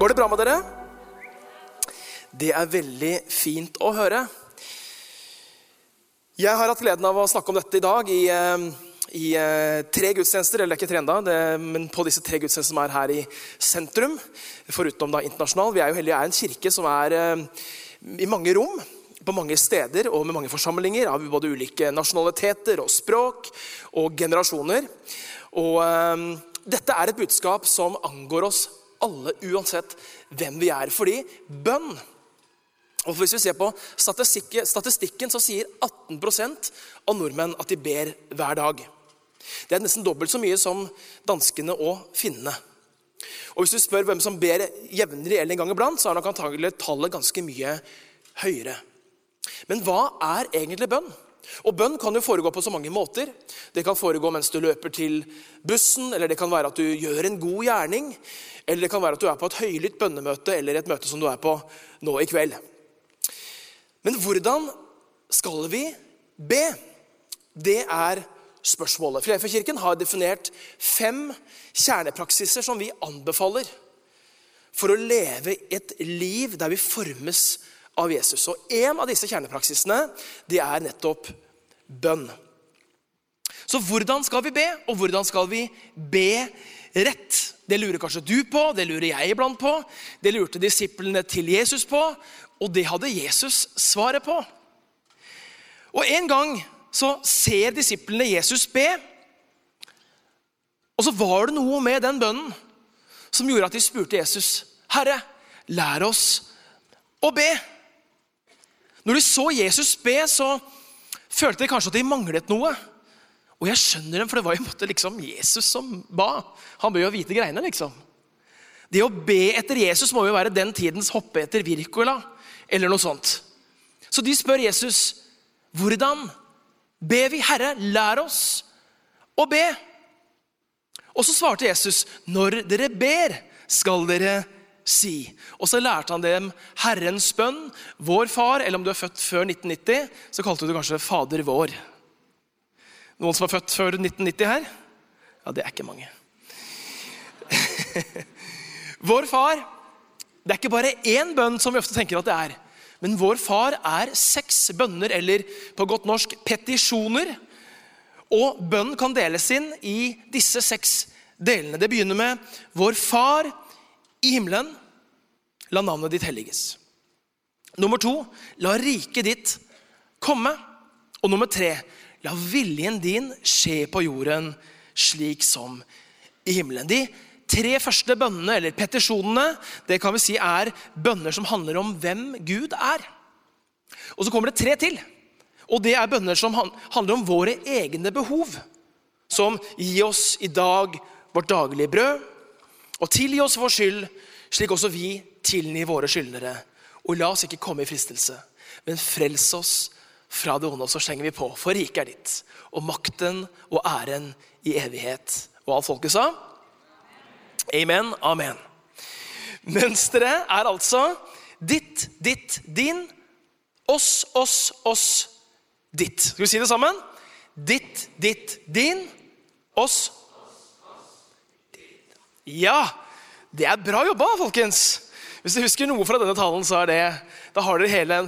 Går det bra med dere? Det er veldig fint å høre. Jeg har hatt gleden av å snakke om dette i dag i, eh, i eh, tre gudstjenester. Eller ikke tre enda, men på disse tre gudstjenestene som er her i sentrum. Foruten da internasjonal. Vi er jo heldige, er en kirke som er eh, i mange rom. På mange steder og med mange forsamlinger av både ulike nasjonaliteter og språk og generasjoner. Og um, dette er et budskap som angår oss alle, uansett hvem vi er. Fordi bønn og Hvis vi ser på statistikken, så sier 18% av nordmenn at de ber hver dag. Det er nesten dobbelt så mye som danskene og finnene. Og Hvis du spør hvem som ber jevnlig eller en gang iblant, så er nok antagelig tallet ganske mye høyere. Men hva er egentlig bønn? Og Bønn kan jo foregå på så mange måter. Det kan foregå mens du løper til bussen, eller det kan være at du gjør en god gjerning. Eller det kan være at du er på et høylytt bønnemøte eller et møte som du er på nå i kveld. Men hvordan skal vi be? Det er spørsmålet. Filadelfia-kirken har definert fem kjernepraksiser som vi anbefaler for å leve et liv der vi formes av Jesus. Og En av disse kjernepraksisene det er nettopp bønn. Så hvordan skal vi be, og hvordan skal vi be rett? Det lurer kanskje du på, det lurer jeg iblant på. Det lurte disiplene til Jesus på, og det hadde Jesus svaret på. Og En gang så ser disiplene Jesus be, og så var det noe med den bønnen som gjorde at de spurte Jesus, 'Herre, lær oss å be.' Når de så Jesus be, så følte de kanskje at de manglet noe. Og jeg skjønner dem, for det var jo måte liksom Jesus som ba. Han bør jo vite greiene, liksom. Det å be etter Jesus må jo være den tidens hoppe etter Virkola eller noe sånt. Så de spør Jesus, 'Hvordan ber vi, Herre? Lær oss å be.' Og så svarte Jesus, 'Når dere ber, skal dere si.' Og så lærte han dem Herrens bønn, vår far, eller om du er født før 1990, så kalte du det kanskje Fader vår. Noen som er født før 1990 her? Ja, det er ikke mange. Vår far det er ikke bare én bønn som vi ofte tenker at det er. Men vår far er seks bønner, eller på godt norsk petisjoner. Og bønn kan deles inn i disse seks delene. Det begynner med Vår Far i himmelen, la navnet ditt helliges. Nummer to, la riket ditt komme. Og nummer tre, La viljen din skje på jorden slik som i himmelen. De tre første bønnene, eller petisjonene, det kan vi si er bønner som handler om hvem Gud er. Og så kommer det tre til. Og det er bønner som handler om våre egne behov. Som gi oss i dag vårt daglige brød, og tilgi oss vår skyld, slik også vi tilgir våre skyldnere. Og la oss ikke komme i fristelse, men frels oss fra det onde, og så slenger vi på. For riket er ditt, og makten og æren i evighet. Og alt folket sa? Amen. Amen. Mønsteret er altså ditt, ditt, din, oss, oss, oss, ditt. Skal vi si det sammen? Ditt, ditt, din, oss. Ja, det er bra jobba, folkens. Hvis du husker noe fra denne talen, så er det, da har dere hele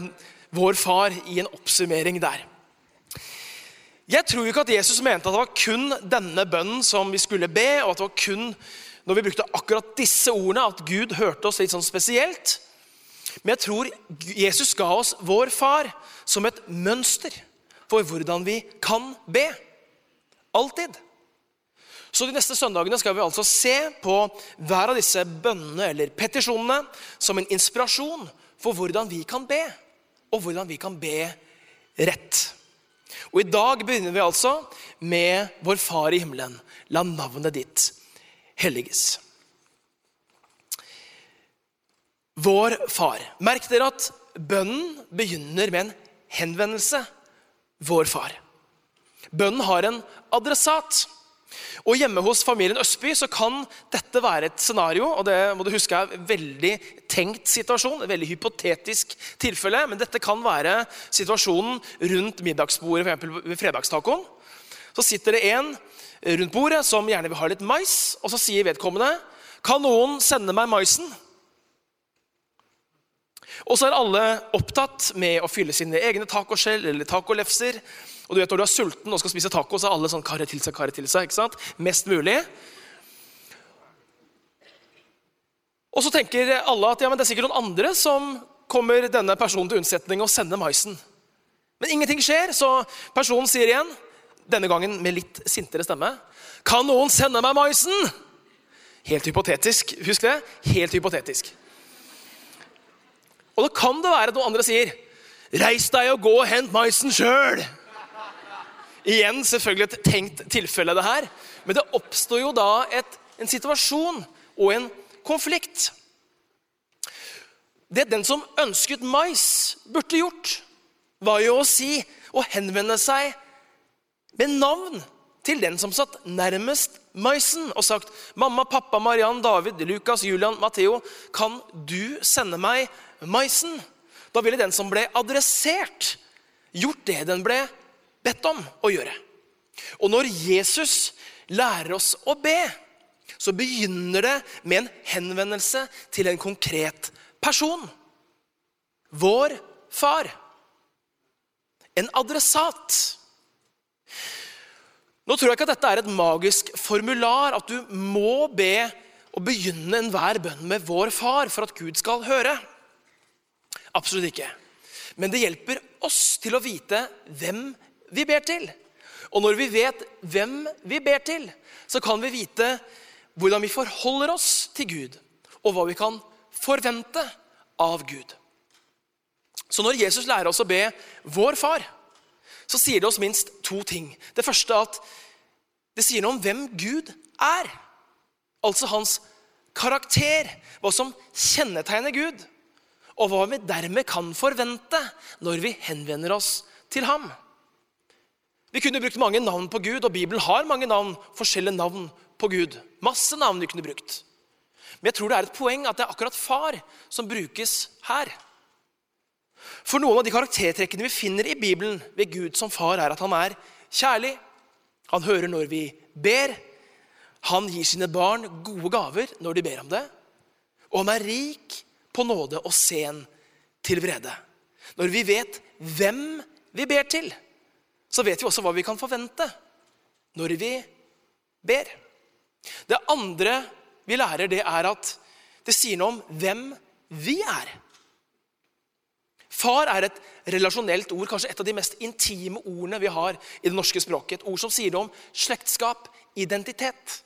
vår far i en oppsummering der. Jeg tror ikke at Jesus mente at det var kun denne bønnen som vi skulle be, og at det var kun når vi brukte akkurat disse ordene, at Gud hørte oss litt sånn spesielt. Men jeg tror Jesus ga oss vår far som et mønster for hvordan vi kan be. Alltid. Så De neste søndagene skal vi altså se på hver av disse bønnene eller petisjonene som en inspirasjon for hvordan vi kan be og hvordan vi kan be rett. Og I dag begynner vi altså med Vår Far i himmelen. La navnet ditt helliges. Vår Far. Merk dere at bønnen begynner med en henvendelse. Vår Far. Bønnen har en adressat. Og Hjemme hos familien Østby så kan dette være et scenario. og det må du huske er en veldig tenkt situasjon, et veldig hypotetisk tilfelle. Men dette kan være situasjonen rundt middagsbordet for ved fredagstacoen. Så sitter det en rundt bordet som gjerne vil ha litt mais, og så sier vedkommende Kan noen sende meg maisen? Og så er alle opptatt med å fylle sine egne tacoskjell eller tacolefser. Og du vet Når du er sulten og skal spise taco, så er alle sånn karre til seg, karre til seg. ikke sant? Mest mulig. Og så tenker alle at ja, men det er sikkert noen andre som kommer denne personen til unnsetning og sender maisen. Men ingenting skjer, så personen sier igjen, denne gangen med litt sintere stemme, kan noen sende meg maisen? Helt hypotetisk. Husk det. Helt hypotetisk. Og da kan det være at noen andre sier, 'Reis deg og gå og hent maisen sjøl'. Igjen selvfølgelig et tenkt tilfelle, det her. Men det oppstår jo da et, en situasjon og en konflikt. Det den som ønsket mais, burde gjort, var jo å si og henvende seg med navn til den som satt nærmest maisen, og sagt, 'Mamma, pappa, Mariann, David, Lukas, Julian, Matheo, kan du sende meg maisen?' Da ville den som ble adressert, gjort det den ble bedt om å gjøre. Og når Jesus lærer oss å be, så begynner det med en henvendelse til en konkret person. Vår far. En adressat. Nå tror jeg ikke at dette er et magisk formular, at du må be og begynne enhver bønn med 'Vår Far' for at Gud skal høre. Absolutt ikke. Men det hjelper oss til å vite hvem vi ber til. Og når vi vet hvem vi ber til, så kan vi vite hvordan vi forholder oss til Gud, og hva vi kan forvente av Gud. Så når Jesus lærer oss å be 'Vår Far', så sier det oss minst to ting. Det første at det sier noe om hvem Gud er. Altså hans karakter, hva som kjennetegner Gud. Og hva vi dermed kan forvente når vi henvender oss til ham. Vi kunne brukt mange navn på Gud, og Bibelen har mange navn, forskjellige navn på Gud. Masse navn vi kunne brukt. Men jeg tror det er et poeng at det er akkurat far som brukes her. For noen av de karaktertrekkene vi finner i Bibelen ved Gud som far, er at han er kjærlig. Han hører når vi ber. Han gir sine barn gode gaver når de ber om det. Og han er rik på nåde og sen til vrede. Når vi vet hvem vi ber til, så vet vi også hva vi kan forvente når vi ber. Det andre vi lærer, det er at det sier noe om hvem vi er. Far er et relasjonelt ord, kanskje et av de mest intime ordene vi har i det norske språket. Et ord som sier noe om slektskap, identitet.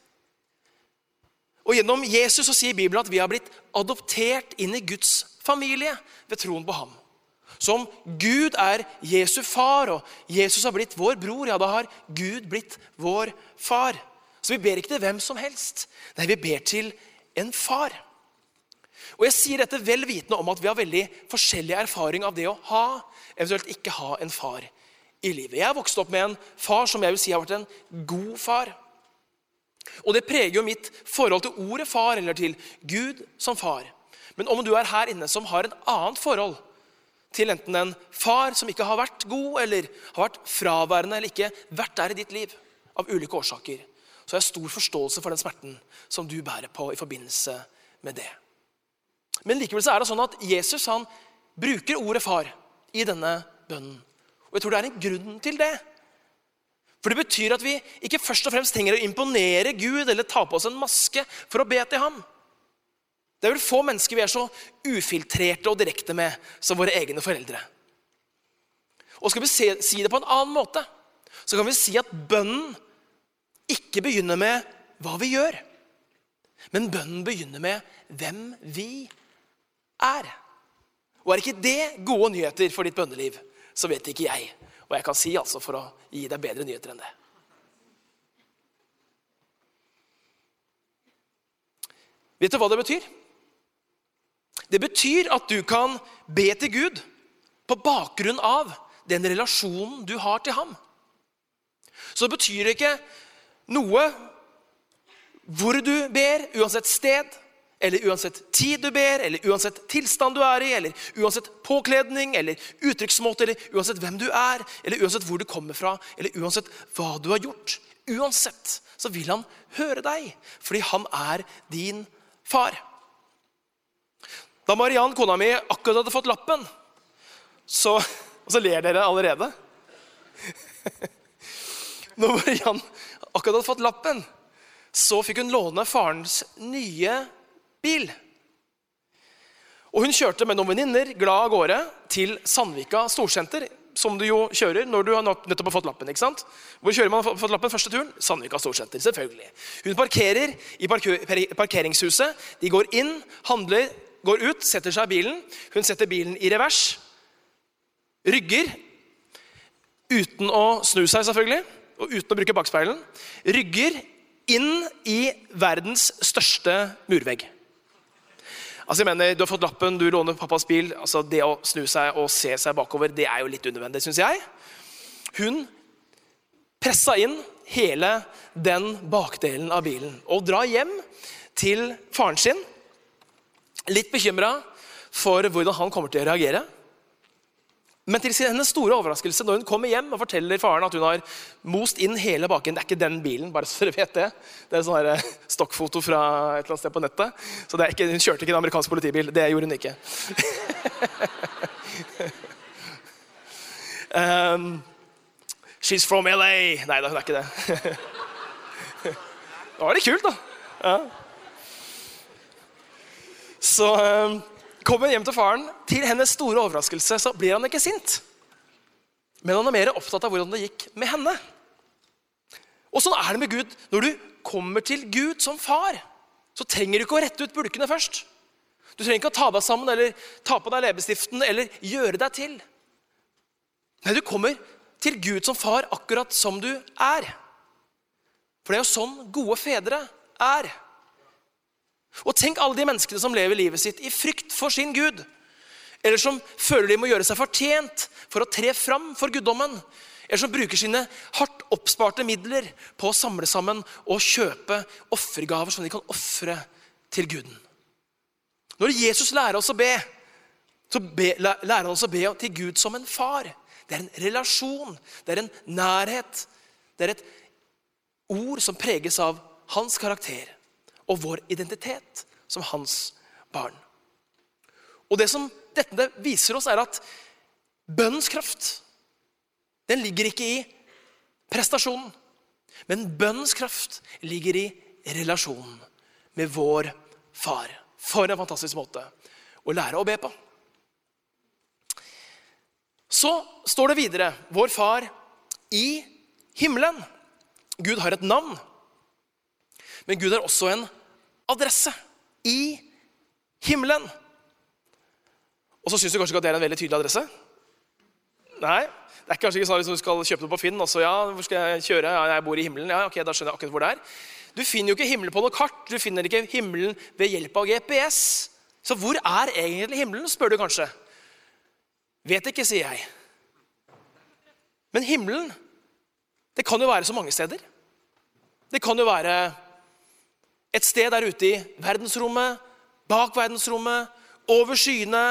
Og Gjennom Jesus så sier Bibelen at vi har blitt adoptert inn i Guds familie ved troen på ham. Så om Gud er Jesu far, og Jesus har blitt vår bror, ja, da har Gud blitt vår far. Så vi ber ikke til hvem som helst. Nei, vi ber til en far. Og Jeg sier dette vel vitende om at vi har veldig forskjellig erfaring av det å ha, eventuelt ikke ha, en far i livet. Jeg har vokst opp med en far som jeg vil si har vært en god far. Og det preger jo mitt forhold til ordet far, eller til Gud som far. Men om du er her inne som har en annet forhold til enten en far som ikke har vært god, eller har vært fraværende, eller ikke vært der i ditt liv av ulike årsaker, så har jeg stor forståelse for den smerten som du bærer på i forbindelse med det. Men likevel så er det sånn at Jesus han bruker ordet far i denne bønnen. Og jeg tror det er en grunn til det. For det betyr at vi ikke først og fremst trenger å imponere Gud eller ta på oss en maske for å be til ham. Det er vel få mennesker vi er så ufiltrerte og direkte med som våre egne foreldre. Og skal vi se, si det på en annen måte, så kan vi si at bønnen ikke begynner med hva vi gjør, men bønnen begynner med hvem vi er. Og er ikke det gode nyheter for ditt bønneliv, så vet ikke jeg hva jeg kan si altså for å gi deg bedre nyheter enn det. Vet du hva det betyr? Det betyr at du kan be til Gud på bakgrunn av den relasjonen du har til ham. Så det betyr ikke noe hvor du ber, uansett sted, eller uansett tid du ber, eller uansett tilstand du er i, eller uansett påkledning eller uttrykksmåte, eller uansett hvem du er, eller uansett hvor du kommer fra, eller uansett hva du har gjort. Uansett så vil han høre deg, fordi han er din far. Da Mariann, kona mi, akkurat hadde fått lappen, så Og så ler dere allerede. Når Mariann akkurat hadde fått lappen, så fikk hun låne farens nye bil. Og Hun kjørte med noen venninner glad av gårde til Sandvika storsenter. Som du jo kjører når du har nettopp har fått lappen. ikke sant? Hvor kjører man fått lappen første turen? Sandvika storsenter. selvfølgelig. Hun parkerer i parkeringshuset. De går inn, handler, går ut, setter seg i bilen. Hun setter bilen i revers. Rygger uten å snu seg, selvfølgelig, og uten å bruke bakspeilen. Rygger inn i verdens største murvegg. Altså jeg mener, Du har fått lappen, du låner pappas bil. altså Det å snu seg og se seg bakover det er jo litt unødvendig, syns jeg. Hun pressa inn hele den bakdelen av bilen og drar hjem til faren sin. Litt bekymra for hvordan han kommer til å reagere. Men til hennes store overraskelse når hun kommer hjem og forteller faren at hun har most inn hele baken Det er ikke den bilen, bare så dere vet det. Det er sånn eh, stokkfoto fra et eller annet sted på nettet. Så ikke, hun kjørte ikke en amerikansk politibil. Det gjorde hun ikke. um, she's from LA. Nei da, hun er ikke det. da var det kult, da. Ja. Så um, Kommer hjem til faren. Til hennes store overraskelse så blir han ikke sint. Men han er mer opptatt av hvordan det gikk med henne. Og sånn er det med Gud. Når du kommer til Gud som far, så trenger du ikke å rette ut bulkene først. Du trenger ikke å ta deg sammen eller ta på deg leppestiften eller gjøre deg til. Nei, du kommer til Gud som far akkurat som du er. For det er jo sånn gode fedre er. Og tenk alle de menneskene som lever livet sitt i frykt for sin Gud. Eller som føler de må gjøre seg fortjent for å tre fram for guddommen. Eller som bruker sine hardt oppsparte midler på å samle sammen og kjøpe offergaver som de kan ofre til guden. Når Jesus lærer oss å be, så be, lærer han oss å be til Gud som en far. Det er en relasjon, det er en nærhet. Det er et ord som preges av hans karakter og vår identitet som hans barn. Og Det som dette viser oss, er at bønnens kraft den ligger ikke i prestasjonen. Men bønnens kraft ligger i relasjonen med vår far. For en fantastisk måte å lære å be på. Så står det videre vår far i himmelen. Gud har et navn. Men Gud har også en adresse i himmelen. Og så syns du kanskje ikke at det er en veldig tydelig adresse? Nei. Det er kanskje ikke sånn at du skal kjøpe det på Finn, og ja, hvor skal jeg kjøre? Ja, jeg bor i himmelen. Ja, ok, da skjønner jeg akkurat hvor det er. Du finner jo ikke himmelen på noe kart. Du finner ikke himmelen ved hjelp av GPS. Så hvor er egentlig himmelen, spør du kanskje. Vet ikke, sier jeg. Men himmelen, det kan jo være så mange steder. Det kan jo være et sted der ute i verdensrommet, bak verdensrommet, over skyene.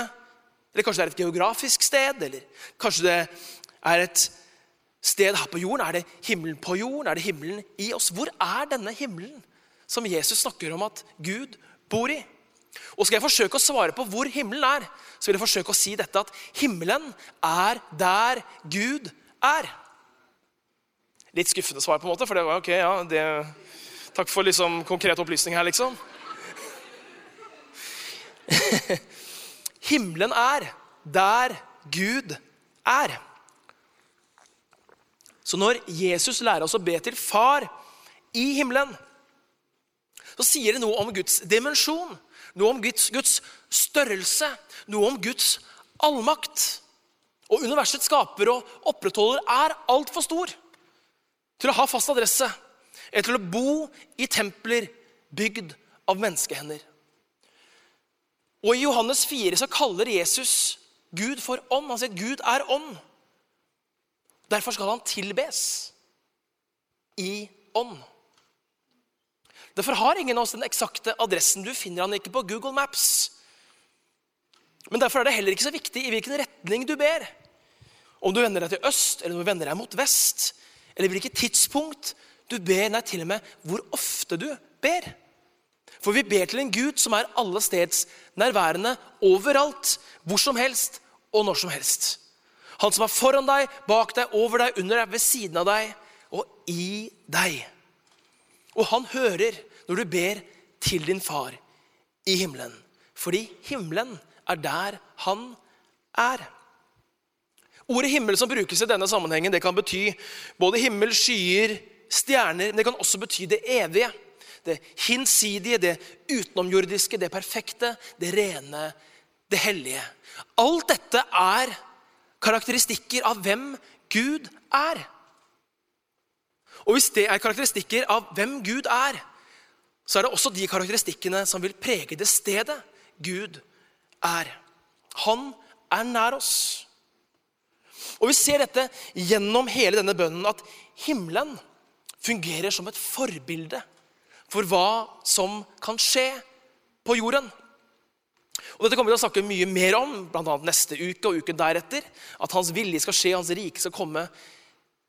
Eller kanskje det er et geografisk sted, eller kanskje det er et sted her på jorden. Er det himmelen på jorden? Er det himmelen i oss? Hvor er denne himmelen som Jesus snakker om at Gud bor i? Og Skal jeg forsøke å svare på hvor himmelen er, så vil jeg forsøke å si dette at himmelen er der Gud er. Litt skuffende svar, på en måte, for det var ok, ja, det Takk for liksom konkret opplysning her, liksom. Himmelen er der Gud er. Så når Jesus lærer oss å be til Far i himmelen, så sier det noe om Guds dimensjon, noe om Guds, Guds størrelse, noe om Guds allmakt. Og universets skaper og opprettholder er altfor stor til å ha fast adresse eller til å bo i templer bygd av menneskehender. Og I Johannes 4 så kaller Jesus Gud for ånd. Han sier at Gud er ånd. Derfor skal han tilbes i ånd. Derfor har ingen av oss den eksakte adressen. Du finner han ikke på Google Maps. Men derfor er det heller ikke så viktig i hvilken retning du ber. Om du vender deg til øst, eller om du vender deg mot vest, eller hvilket tidspunkt du ber, nei, til og med hvor ofte du ber. For vi ber til en Gud som er alle steds nærværende, overalt, hvor som helst og når som helst. Han som er foran deg, bak deg, over deg, under deg, ved siden av deg og i deg. Og han hører når du ber til din far i himmelen. Fordi himmelen er der han er. Ordet himmel som brukes i denne sammenhengen, det kan bety både himmel, skyer, stjerner, men det kan også bety det evige. Det hinsidige, det utenomjordiske, det perfekte, det rene, det hellige. Alt dette er karakteristikker av hvem Gud er. Og hvis det er karakteristikker av hvem Gud er, så er det også de karakteristikkene som vil prege det stedet Gud er. Han er nær oss. Og Vi ser dette gjennom hele denne bønnen, at himmelen fungerer som et forbilde for hva som kan skje på jorden. Og Dette kommer vi til å snakke mye mer om, bl.a. neste uke og uken deretter. At hans vilje skal skje, hans rike skal komme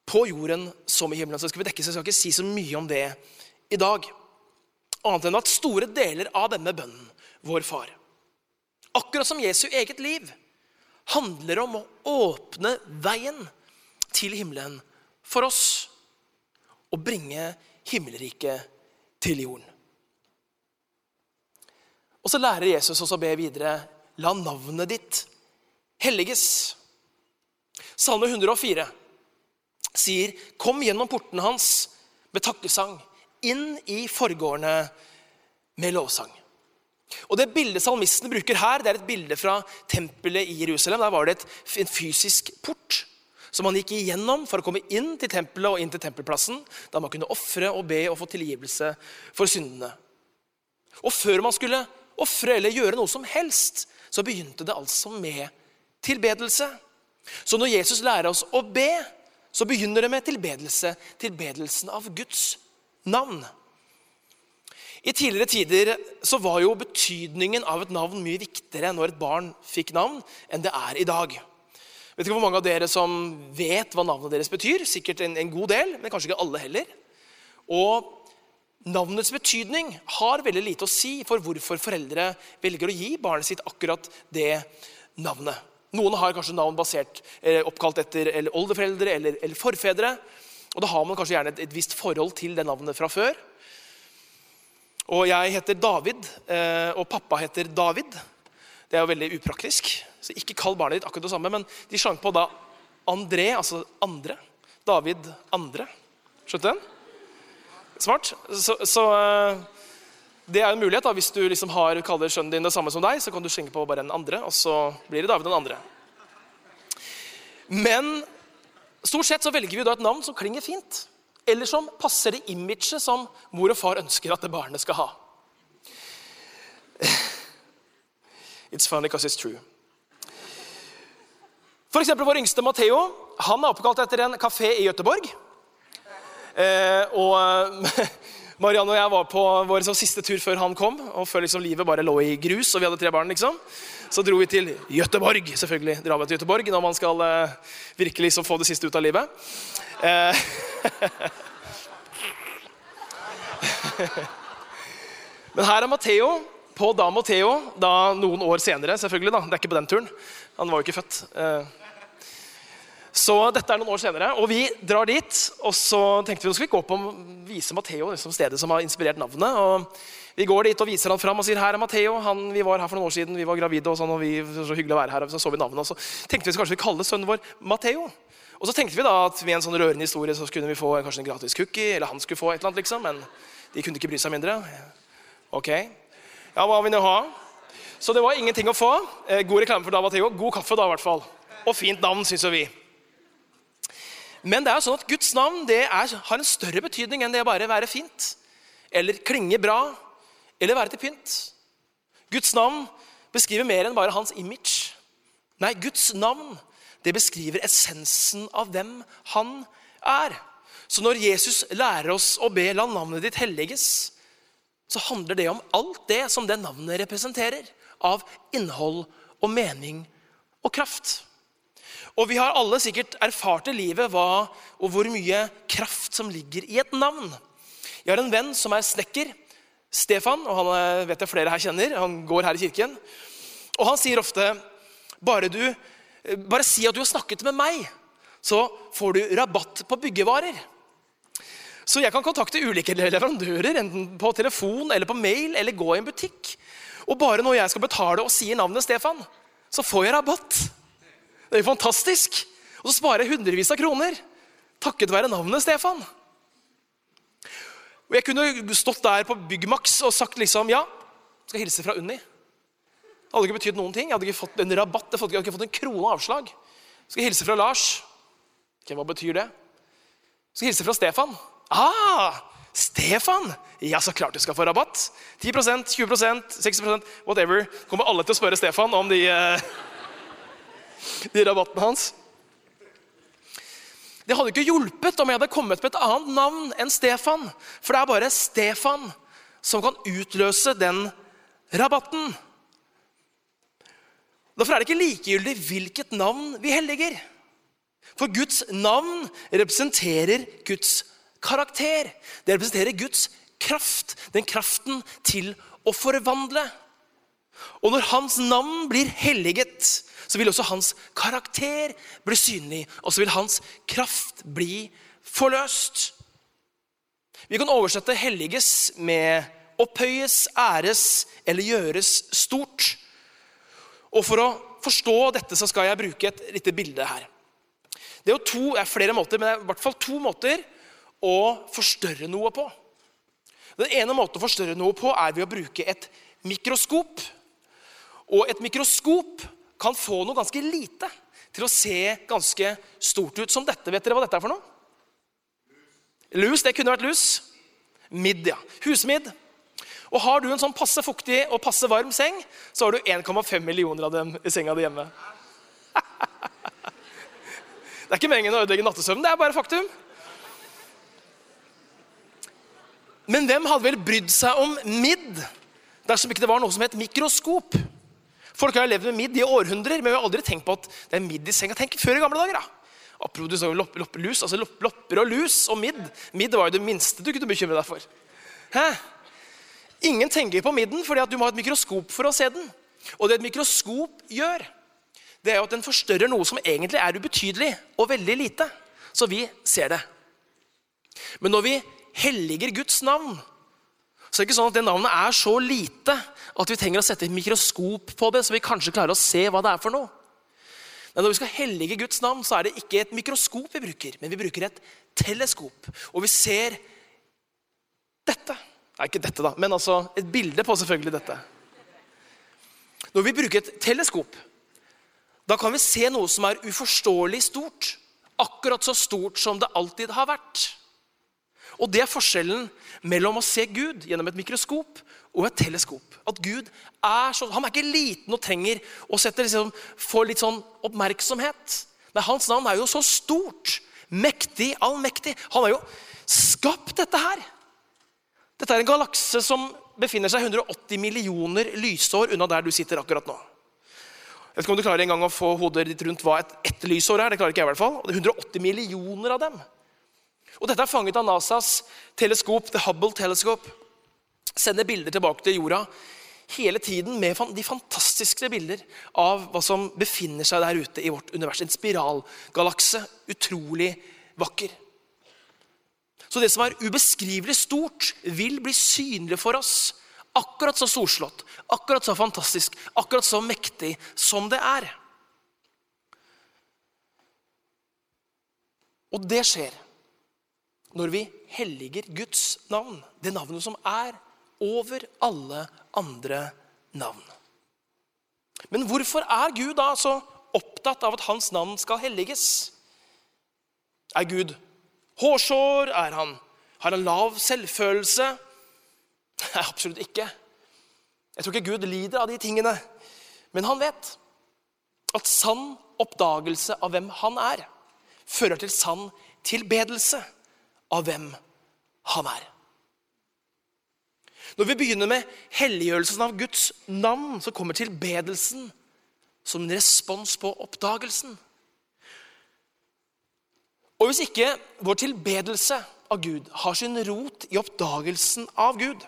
på jorden som i himmelen. Så skal vi dekke, så skal ikke si så mye om det i dag. Annet enn at store deler av denne bønnen, vår far, akkurat som Jesu eget liv, handler om å åpne veien til himmelen for oss og bringe himmelriket til jorden. Og så lærer Jesus oss å be videre La navnet ditt helliges. Salme 104 sier, 'Kom gjennom portene hans med takkesang, inn i forgårdene med lovsang'. Og Det bildet salmisten bruker her, det er et bilde fra tempelet i Jerusalem. Der var det et, en fysisk port som han gikk igjennom for å komme inn til tempelet og inn til tempelplassen, da man kunne ofre og be og få tilgivelse for syndene. Og før man skulle ofre eller gjøre noe som helst, så begynte det altså med tilbedelse. Så når Jesus lærer oss å be, så begynner det med tilbedelse. Tilbedelsen av Guds navn. I tidligere tider så var jo betydningen av et navn mye viktigere når et barn fikk navn, enn det er i dag. Vet ikke hvor mange av dere som vet hva navnet deres betyr. Sikkert en, en god del, men kanskje ikke alle heller. Og navnets betydning har veldig lite å si for hvorfor foreldre velger å gi barnet sitt akkurat det navnet. Noen har kanskje navn basert, eh, oppkalt etter eller oldeforeldre eller, eller, forfedre. Og da har man kanskje gjerne et, et visst forhold til det navnet fra før. Og jeg heter David, eh, og pappa heter David. Det er jo veldig upraktisk. Så ikke kall barnet ditt akkurat det samme. Men de slang på da André, altså andre. David andre. Skjønte den? Smart. Så, så, eh, det er en mulighet da, hvis du liksom har, kaller sønnen din det samme som deg, så kan du slenge på bare en andre, og så blir det David den andre. Men stort sett så velger vi da et navn som klinger fint eller som passer det imaget som mor og far ønsker at det barnet skal ha. It's funny because it's true. For eksempel vår yngste Matheo han er oppkalt etter en kafé i Gøteborg. Eh, og Marianne og jeg var på vår liksom, siste tur før han kom, og før liksom, livet bare lå i grus og vi hadde tre barn. liksom. Så dro vi til Gøteborg. Selvfølgelig drar vi til Gøteborg når man skal eh, virkelig liksom, få det siste ut av livet. Eh, Men her er Matheo på da Matteo, da noen år senere. selvfølgelig da, Det er ikke på den turen. Han var jo ikke født. Eh. Så dette er noen år senere, og vi drar dit. Og så tenkte vi nå skal vi gå på og vise Matheo liksom stedet som har inspirert navnet. og Vi går dit og viser han fram og sier her er Matheo. Vi var her for noen år siden, vi var gravide, og sånn, og vi, så hyggelig å være her. og Så så vi navnet, og så tenkte vi kanskje vi kalle sønnen vår Matheo. Og så tenkte vi da at med en sånn rørende historie så kunne vi få kanskje en gratis cookie, eller han skulle få et eller annet, liksom. Men de kunne ikke bry seg mindre. Ok. Ja, hva vil du ha? Så det var ingenting å få. Eh, god reklame for Davateo. God kaffe, da, i hvert fall. Og fint navn, syns vi. Men det er jo sånn at Guds navn er, har en større betydning enn det å bare være fint. Eller klinge bra. Eller være til pynt. Guds navn beskriver mer enn bare hans image. Nei, Guds navn det beskriver essensen av hvem han er. Så når Jesus lærer oss å be 'la navnet ditt helliges', så handler det om alt det som det navnet representerer av innhold og mening og kraft. Og vi har alle sikkert erfart i livet hva og hvor mye kraft som ligger i et navn. Jeg har en venn som er snekker. Stefan, og han eh, vet jeg flere her kjenner. Han går her i kirken. Og han sier ofte bare, du, eh, bare si at du har snakket med meg, så får du rabatt på byggevarer. Så jeg kan kontakte ulike leverandører, enten på telefon eller på mail, eller gå i en butikk. Og bare når jeg skal betale og sier navnet Stefan, så får jeg rabatt. Det er jo fantastisk. Og så sparer jeg hundrevis av kroner takket være navnet Stefan. Og Jeg kunne stått der på Byggmax og sagt liksom ja, skal hilse fra Unni. Det hadde ikke betydd noen ting. Jeg hadde ikke fått en rabatt, jeg hadde ikke fått en krone avslag. Skal hilse fra Lars. Okay, hva betyr det? Skal hilse fra Stefan. Ah, Stefan! Ja, så klart du skal få rabatt. 10% 20% 60% whatever. Kommer alle til å spørre Stefan om de, eh, de rabattene hans. Det hadde ikke hjulpet om jeg hadde kommet med et annet navn enn Stefan. For det er bare Stefan som kan utløse den rabatten. Derfor er det ikke likegyldig hvilket navn vi helliger. For Guds navn representerer Guds karakter. Det representerer Guds kraft. Den kraften til å forvandle. Og når hans navn blir helliget, så vil også hans karakter bli synlig, og så vil hans kraft bli forløst. Vi kan oversette 'helliges' med 'opphøyes', 'æres' eller 'gjøres stort'. Og For å forstå dette så skal jeg bruke et lite bilde her. Det er jo to, det er flere måter, men det er i hvert fall to måter å forstørre noe på. Den ene måten å forstørre noe på er ved å bruke et mikroskop. Og et mikroskop kan få noe ganske lite til å se ganske stort ut. Som dette. Vet dere hva dette er for noe? Lus. Det kunne vært lus. Midd, ja. Husmidd. Og Har du en sånn passe fuktig og passe varm seng, så har du 1,5 millioner av dem i senga di hjemme. Det er ikke meningen å ødelegge nattesøvnen, det er bare faktum. Men hvem hadde vel brydd seg om midd dersom ikke det var noe som het mikroskop? Folk har levd med midd i århundrer, men vi har aldri tenkt på at det er midd i senga. Tenk før i gamle dager, da. Apropos lopp, lopp, lus, altså lopp, lopper og lus og midd. Midd var jo det minste du kunne bekymre deg for. Hæ? Ingen tenker på midden fordi at du må ha et mikroskop for å se den. Og det et mikroskop gjør, det er jo at den forstørrer noe som egentlig er ubetydelig og veldig lite. Så vi ser det. Men når vi helliger Guds navn, så er det ikke sånn at det navnet er så lite at vi trenger å sette et mikroskop på det, så vi kanskje klarer å se hva det er for noe. Men når vi skal hellige Guds navn, så er det ikke et mikroskop vi bruker, men vi bruker et teleskop. Og vi ser dette. Nei, ikke dette, da, men altså et bilde på selvfølgelig dette. Når vi bruker et teleskop, da kan vi se noe som er uforståelig stort. Akkurat så stort som det alltid har vært. Og det er forskjellen mellom å se Gud gjennom et mikroskop og et teleskop. At Gud er så, han er ikke liten og trenger å sette, liksom, få litt sånn oppmerksomhet. Nei, Hans navn er jo så stort, mektig, allmektig. Han har jo skapt dette her. Dette er en galakse som befinner seg 180 millioner lysår unna der du sitter akkurat nå. Jeg vet ikke om du klarer en gang å få hodet ditt rundt hva et, ett lysår er. Det klarer ikke jeg i hvert fall. Og det er 180 millioner av dem. Og Dette er fanget av NASAs teleskop, The Hubble Telescope. Sender bilder tilbake til jorda hele tiden med de fantastiske bilder av hva som befinner seg der ute i vårt univers. En spiralgalakse. Utrolig vakker. Så det som er ubeskrivelig stort, vil bli synlig for oss. Akkurat så storslått, akkurat så fantastisk, akkurat så mektig som det er. Og det skjer når vi helliger Guds navn, det navnet som er over alle andre navn. Men hvorfor er Gud da så opptatt av at hans navn skal helliges? Er Gud hårsår? Er han, har han lav selvfølelse? Nei, absolutt ikke. Jeg tror ikke Gud lider av de tingene. Men han vet at sann oppdagelse av hvem han er, fører til sann tilbedelse av hvem han er. Når vi begynner med helliggjørelsen av Guds navn, så kommer tilbedelsen som en respons på oppdagelsen. Og hvis ikke vår tilbedelse av Gud har sin rot i oppdagelsen av Gud,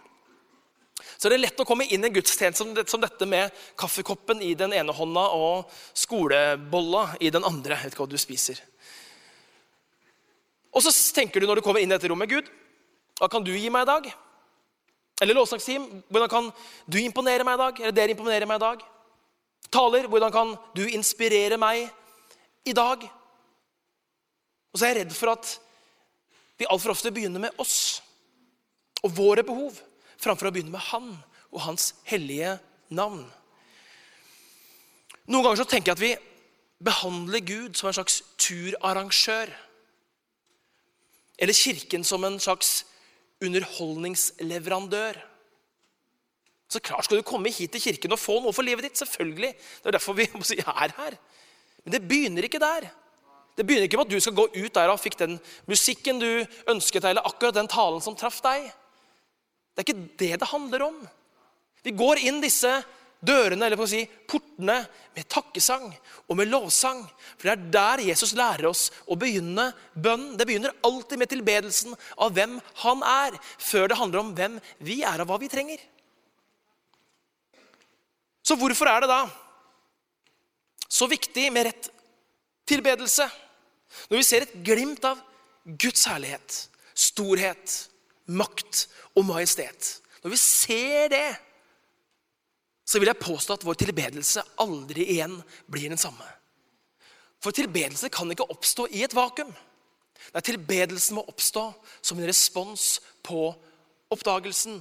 så er det lett å komme inn i en gudstjeneste som, dette med kaffekoppen i den ene hånda og skolebolla i den andre. Jeg vet ikke hva du spiser. Og så tenker du når du kommer inn i dette rommet, Gud, hva kan du gi meg i dag? Eller lovsangsteam, hvordan kan du imponere meg i dag? Eller dere imponere meg i dag? Taler, hvordan kan du inspirere meg i dag? Og så er jeg redd for at vi altfor ofte begynner med oss og våre behov framfor å begynne med Han og Hans hellige navn. Noen ganger så tenker jeg at vi behandler Gud som en slags turarrangør. Eller Kirken som en slags underholdningsleverandør. Så klart skal du komme hit til kirken og få noe for livet ditt. selvfølgelig. Det er derfor vi er her. Men det begynner ikke der. Det begynner ikke med at du skal gå ut der og fikk den musikken du ønsket deg, eller akkurat den talen som traff deg. Det er ikke det det handler om. Vi går inn disse dørene, eller på å si portene, med takkesang og med lovsang. For det er der Jesus lærer oss å begynne bønnen. Det begynner alltid med tilbedelsen av hvem han er, før det handler om hvem vi er, og hva vi trenger. Så hvorfor er det da så viktig med rett tilbedelse? Når vi ser et glimt av Guds herlighet, storhet, makt og majestet. Når vi ser det, så vil jeg påstå at vår tilbedelse aldri igjen blir den samme. For tilbedelse kan ikke oppstå i et vakuum. Nei, tilbedelsen må oppstå som en respons på oppdagelsen.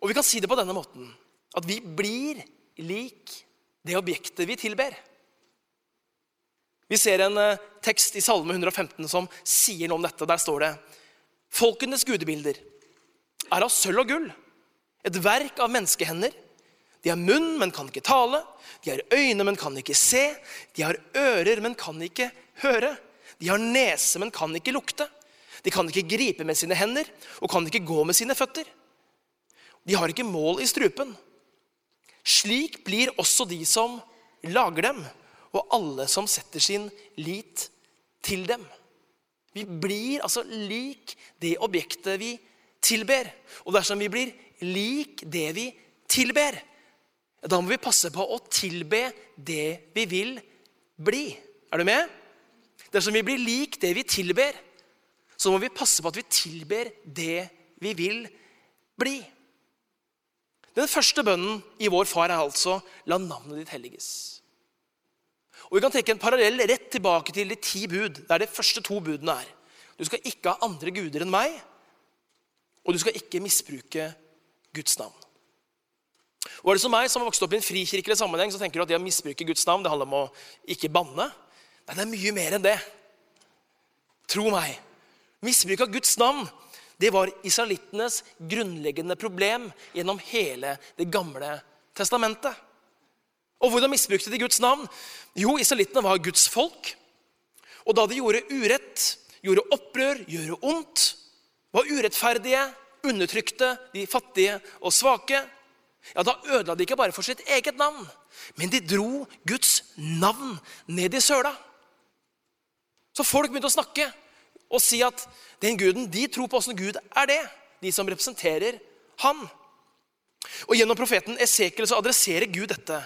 Og vi kan si det på denne måten at vi blir lik det objektet vi tilber. Vi ser en eh, tekst i Salme 115 som sier noe om dette. Der står det Folkenes gudebilder er av sølv og gull, et verk av menneskehender. De har munn, men kan ikke tale. De har øyne, men kan ikke se. De har ører, men kan ikke høre. De har nese, men kan ikke lukte. De kan ikke gripe med sine hender og kan ikke gå med sine føtter. De har ikke mål i strupen. Slik blir også de som lager dem, og alle som setter sin lit til dem. Vi blir altså lik det objektet vi tilber. Og dersom vi blir lik det vi tilber, da må vi passe på å tilbe det vi vil bli. Er du med? Dersom vi blir lik det vi tilber, så må vi passe på at vi tilber det vi vil bli. Den første bønnen i Vår Far er altså 'La navnet ditt helliges'. Og Vi kan trekke en parallell rett tilbake til de ti bud, der de første to budene er. Du skal ikke ha andre guder enn meg, og du skal ikke misbruke Guds navn. Og er det som meg, som har vokst opp i en frikirkelig sammenheng, så tenker du at det å misbruke Guds navn det handler om å ikke banne? Nei, det er mye mer enn det. Tro meg. Misbruk av Guds navn det var israelittenes grunnleggende problem gjennom hele Det gamle testamentet. Og hvordan misbrukte de Guds navn? Jo, israelittene var Guds folk. Og da de gjorde urett, gjorde opprør, gjorde ondt, var urettferdige, undertrykte de fattige og svake, ja, da ødela de ikke bare for sitt eget navn, men de dro Guds navn ned i søla. Så folk begynte å snakke og si at den guden de tror på, åssen gud er det? De som representerer han. Og Gjennom profeten Esekiel så adresserer Gud dette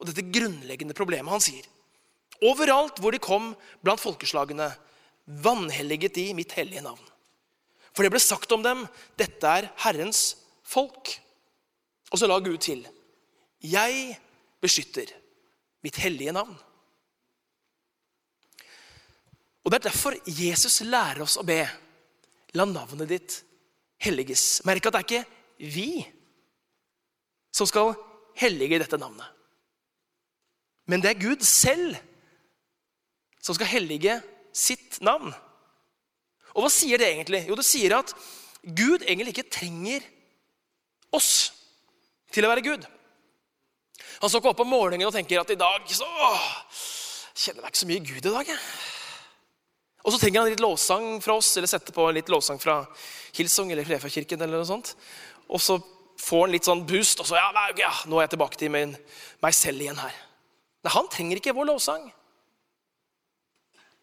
og dette grunnleggende problemet. Han sier overalt hvor de kom blant folkeslagene, vanhelliget de mitt hellige navn. For det ble sagt om dem, dette er Herrens folk. Og så la Gud til, jeg beskytter mitt hellige navn. Og Det er derfor Jesus lærer oss å be. La navnet ditt helliges. Merk at det er ikke vi som skal hellige dette navnet. Men det er Gud selv som skal hellige sitt navn. Og hva sier det egentlig? Jo, det sier at Gud egentlig ikke trenger oss til å være Gud. Han står ikke opp om morgenen og tenker at i dag så åh, kjenner jeg ikke så mye Gud i dag. Jeg. Og så trenger han litt lovsang fra oss, eller sette på litt lovsang fra Hilsung eller Frefakirken. eller noe sånt. Og så får han litt sånn boost, og så ja, ja, nå er jeg tilbake til min, meg selv igjen her. Nei, Han trenger ikke vår lovsang.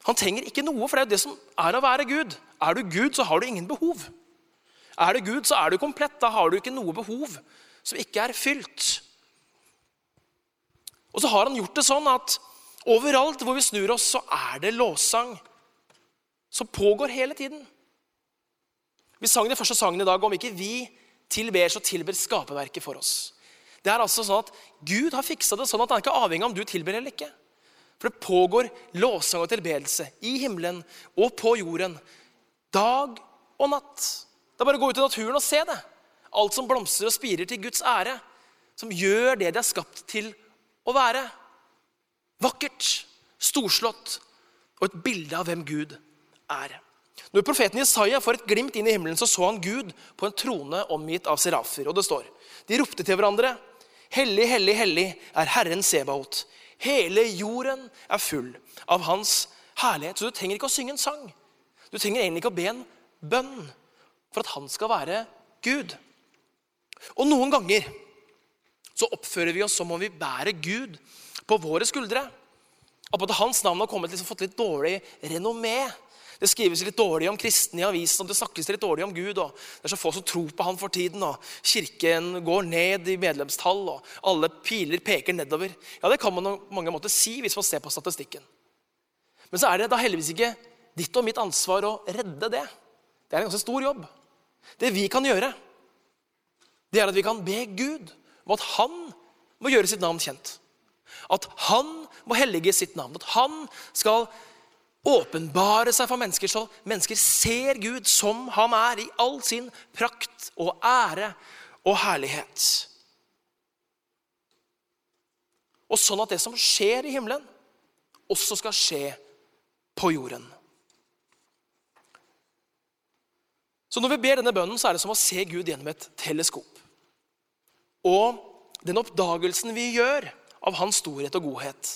Han trenger ikke noe, for det er jo det som er å være Gud. Er du Gud, så har du ingen behov. Er du Gud, så er du komplett. Da har du ikke noe behov som ikke er fylt. Og så har han gjort det sånn at overalt hvor vi snur oss, så er det lovsang som pågår hele tiden. Vi sang den første sangen i dag om ikke vi tilber, så tilber skaperverket for oss. Det er altså sånn at Gud har fiksa det sånn at han er ikke avhengig av om du tilber eller ikke. For det pågår lovsang og tilbedelse i himmelen og på jorden dag og natt. Det er bare å gå ut i naturen og se det. Alt som blomstrer og spirer til Guds ære. Som gjør det de er skapt til å være. Vakkert, storslått og et bilde av hvem Gud er. Når profeten Jesaja får et glimt inn i himmelen, så så han Gud på en trone omgitt av serafer. Og det står De ropte til hverandre. Hellig, hellig, hellig er Herren Sebaot. Hele jorden er full av hans herlighet. Så du trenger ikke å synge en sang. Du trenger egentlig ikke å be en bønn for at han skal være Gud. Og noen ganger så oppfører vi oss som om vi bærer Gud på våre skuldre. At hans navn har kommet, liksom, fått litt dårlig renommé. Det skrives litt dårlig om kristne i avisen, det snakkes litt dårlig om Gud. og Det er så få som tror på han for tiden. og Kirken går ned i medlemstall, og alle piler peker nedover. Ja, Det kan man på mange måter si hvis man ser på statistikken. Men så er det da heldigvis ikke ditt og mitt ansvar å redde det. Det er en ganske stor jobb. Det vi kan gjøre, det er at vi kan be Gud om at han må gjøre sitt navn kjent. At han må hellige sitt navn. At han skal åpenbare seg for mennesker, så mennesker ser Gud som han er, i all sin prakt og ære og herlighet. Og sånn at det som skjer i himmelen, også skal skje på jorden. Så når vi ber denne bønnen, så er det som å se Gud gjennom et teleskop. Og den oppdagelsen vi gjør av hans storhet og godhet,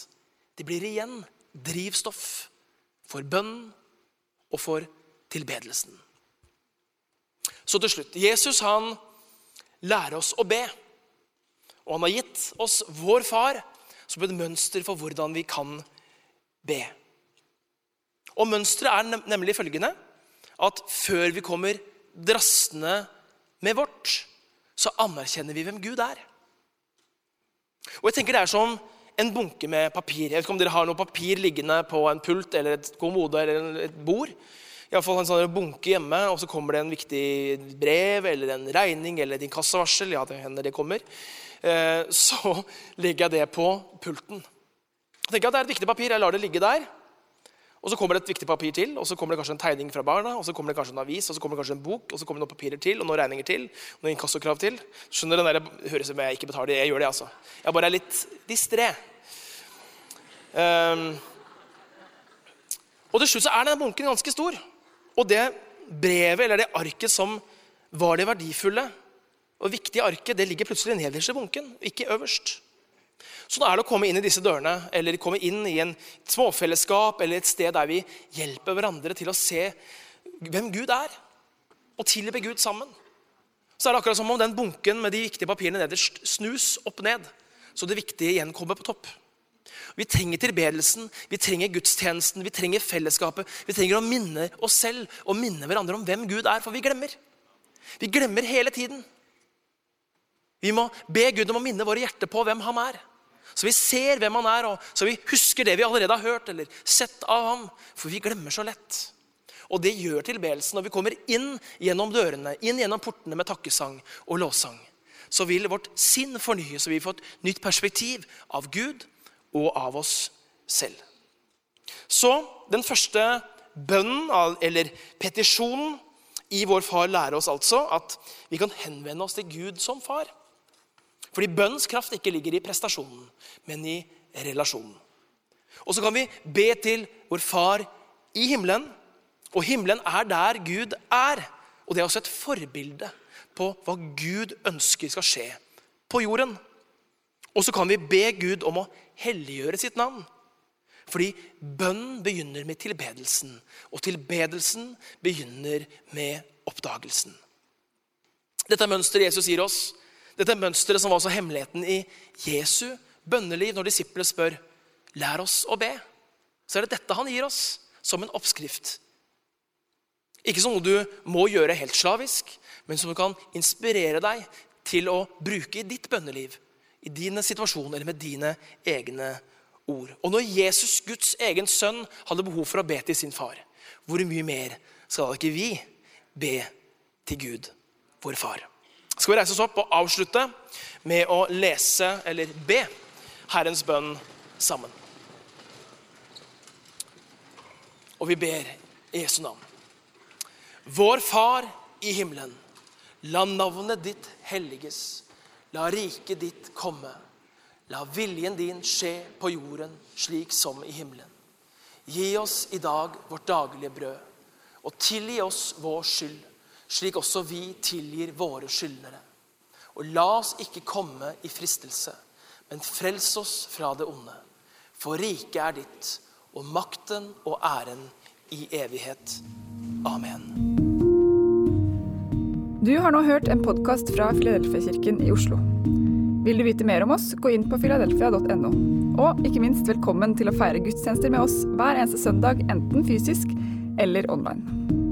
det blir igjen drivstoff for bønn og for tilbedelsen. Så til slutt Jesus han lærer oss å be. Og han har gitt oss vår far som et mønster for hvordan vi kan be. Og Mønsteret er nemlig følgende at før vi kommer drassende med vårt, så anerkjenner vi hvem Gud er. Og jeg tenker Det er som en bunke med papir. Jeg vet ikke om dere har noe papir liggende på en pult eller et kommode eller et bord. I fall en sånn bunke hjemme, og så kommer det en viktig brev eller en regning eller et inkassovarsel. Ja, det hender det kommer. Eh, så legger jeg det på pulten. Jeg tenker at Det er et viktig papir. Jeg lar det ligge der. Og Så kommer det et viktig papir til, og så kommer det kanskje en tegning fra barna, og så kommer det kanskje en avis, og så kommer det kanskje en bok, og så kommer det noen papirer til, og noen regninger til, og noen inkassokrav til. Skjønner den der, Det høres ut som jeg ikke betaler. Jeg gjør det, altså. Jeg bare er litt distré. Um, og til slutt så er denne bunken ganske stor. Og det brevet, eller det arket som var det verdifulle og viktige arket, det ligger plutselig nederst i bunken, ikke øverst. Så da er det å komme inn i disse dørene, eller komme inn i en småfellesskap eller et sted der vi hjelper hverandre til å se hvem Gud er, og tilbe Gud sammen. Så er det akkurat som om den bunken med de viktige papirene nederst snus opp ned, så det viktige igjen kommer på topp. Vi trenger tilbedelsen, vi trenger gudstjenesten, vi trenger fellesskapet. Vi trenger å minne oss selv og minne hverandre om hvem Gud er, for vi glemmer. Vi glemmer hele tiden. Vi må be Gud om å minne våre hjerter på hvem han er. Så vi ser hvem han er, og så vi husker det vi allerede har hørt eller sett av ham. For vi glemmer så lett. Og det gjør tilbedelsen når vi kommer inn gjennom dørene, inn gjennom portene med takkesang og lovsang. Så vil vårt sinn fornyes, så vi får et nytt perspektiv av Gud og av oss selv. Så den første bønnen, eller petisjonen, i vår far lærer oss altså at vi kan henvende oss til Gud som far. Fordi bønns kraft ikke ligger i prestasjonen, men i relasjonen. Og så kan vi be til vår Far i himmelen. Og himmelen er der Gud er. Og det er også et forbilde på hva Gud ønsker skal skje på jorden. Og så kan vi be Gud om å helliggjøre sitt navn. Fordi bønnen begynner med tilbedelsen, og tilbedelsen begynner med oppdagelsen. Dette er mønsteret Jesus gir oss. Dette mønsteret som var også hemmeligheten i Jesu bønneliv når disiplene spør lær oss å be. Så er det dette han gir oss som en oppskrift. Ikke som noe du må gjøre helt slavisk, men som du kan inspirere deg til å bruke i ditt bønneliv, i dine situasjoner eller med dine egne ord. Og når Jesus, Guds egen sønn, hadde behov for å be til sin far, hvor mye mer skal da ikke vi be til Gud, vår far? Skal vi reise oss opp og avslutte med å lese eller be Herrens bønn sammen? Og vi ber i Jesu navn. Vår Far i himmelen. La navnet ditt helliges. La riket ditt komme. La viljen din skje på jorden slik som i himmelen. Gi oss i dag vårt daglige brød, og tilgi oss vår skyld, slik også vi tilgir våre skyldnere. Og la oss ikke komme i fristelse, men frels oss fra det onde. For riket er ditt, og makten og æren i evighet. Amen. Du har nå hørt en podkast fra Filadelfia-kirken i Oslo. Vil du vite mer om oss, gå inn på filadelfia.no. Og ikke minst velkommen til å feire gudstjenester med oss hver eneste søndag, enten fysisk eller online.